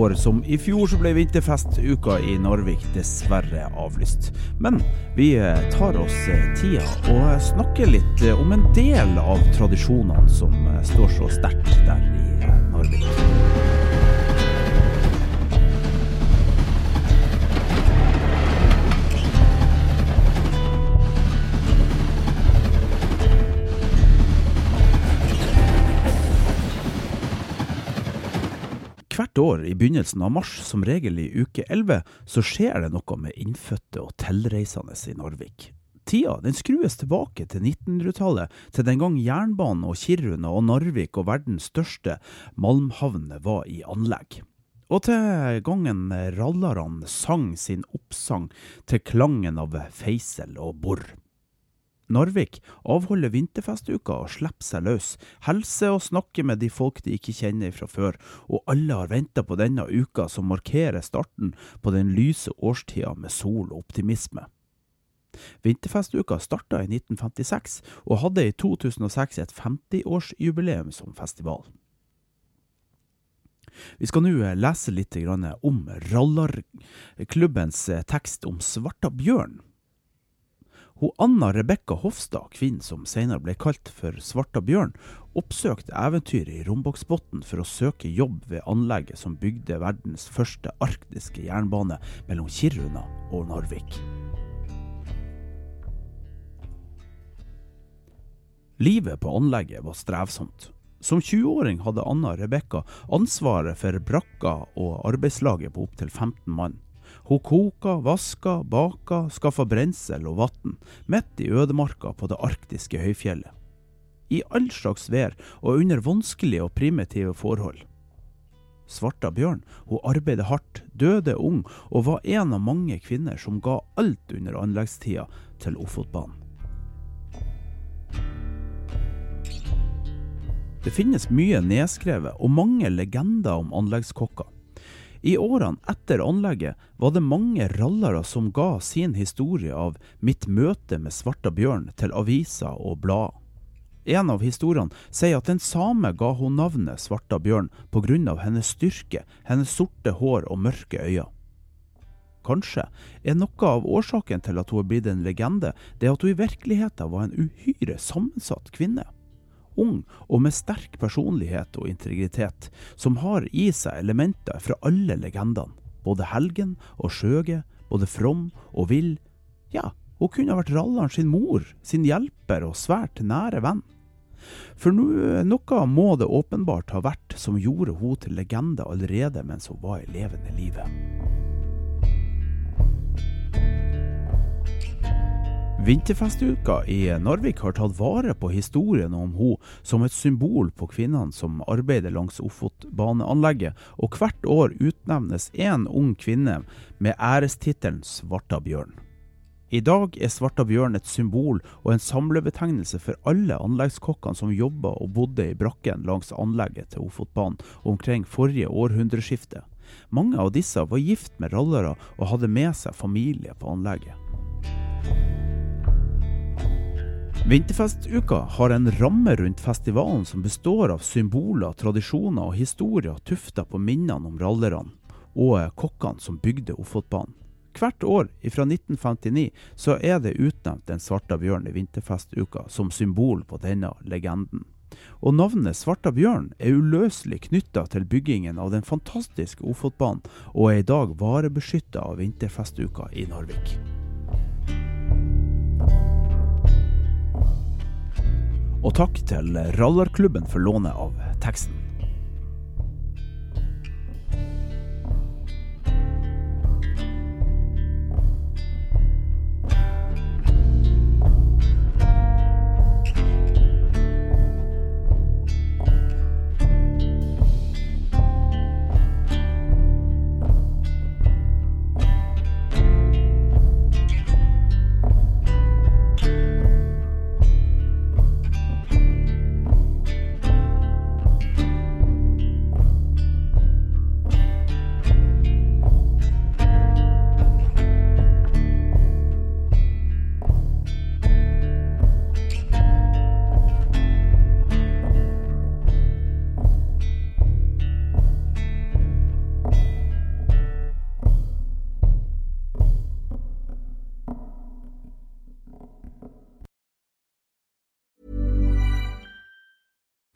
År som i fjor så ble vinterfestuka i Narvik dessverre avlyst. Men vi eh, tar oss eh, tida og snakker litt eh, om en del av tradisjonene som står så sterkt der i Hvert år i begynnelsen av mars, som regel i uke 11, så skjer det noe med innfødte og tilreisende i Narvik. Tida den skrues tilbake til 1900-tallet, til den gang jernbanen og Kiruna og Narvik og verdens største malmhavner var i anlegg. Og til gangen rallerne sang sin oppsang til klangen av feisel og bor. Narvik avholder vinterfestuka og slipper seg løs, hilser og snakker med de folk de ikke kjenner fra før, og alle har venta på denne uka som markerer starten på den lyse årstida med sol og optimisme. Vinterfestuka starta i 1956, og hadde i 2006 et 50-årsjubileum som festival. Vi skal nå lese litt om Rallarklubbens tekst om Svarta bjørn. Hun Anna Rebekka Hofstad, kvinnen som senere ble kalt for Svarta bjørn, oppsøkte eventyret i Rombaksbotn for å søke jobb ved anlegget som bygde verdens første arktiske jernbane mellom Kiruna og Narvik. Livet på anlegget var strevsomt. Som 20-åring hadde Anna Rebekka ansvaret for brakka og arbeidslaget på opptil 15 mann. Hun koka, vaska, baka, skaffa brensel og vann, midt i ødemarka på det arktiske høyfjellet. I all slags vær og under vanskelige og primitive forhold. Svarta Bjørn hun arbeidet hardt, døde ung og var en av mange kvinner som ga alt under anleggstida til Ofotbanen. Det finnes mye nedskrevet og mange legender om anleggskokker. I årene etter anlegget var det mange rallere som ga sin historie av mitt møte med Svarta bjørn til aviser og blad. En av historiene sier at en same ga hun navnet Svarta bjørn pga. hennes styrke, hennes sorte hår og mørke øyne. Kanskje er noe av årsaken til at hun er blitt en legende, det at hun i virkeligheten var en uhyre sammensatt kvinne ung og med sterk personlighet og integritet, som har i seg elementer fra alle legendene. Både helgen og skjøge, både from og vill. Ja, hun kunne ha vært ralleren sin mor, sin hjelper og svært nære venn. For noe må det åpenbart ha vært som gjorde hun til legende allerede mens hun var i levende livet. Vinterfestuka i Narvik har tatt vare på historien om hun som et symbol på kvinnene som arbeider langs Ofotbaneanlegget, og hvert år utnevnes én ung kvinne med ærestittelen Svarta bjørn. I dag er Svarta bjørn et symbol og en samlebetegnelse for alle anleggskokkene som jobba og bodde i brakken langs anlegget til Ofotbanen omkring forrige århundreskifte. Mange av disse var gift med rallere og hadde med seg familie på anlegget. Vinterfestuka har en ramme rundt festivalen som består av symboler, tradisjoner og historier tufta på minnene om rallerne og kokkene som bygde Ofotbanen. Hvert år fra 1959 så er det utnevnt en Svarta bjørn i vinterfestuka som symbol på denne legenden. Og navnet Svarta bjørn er uløselig knytta til byggingen av den fantastiske Ofotbanen, og er i dag varebeskytta av vinterfestuka i Narvik. Og takk til Rallarklubben for lånet av teksten.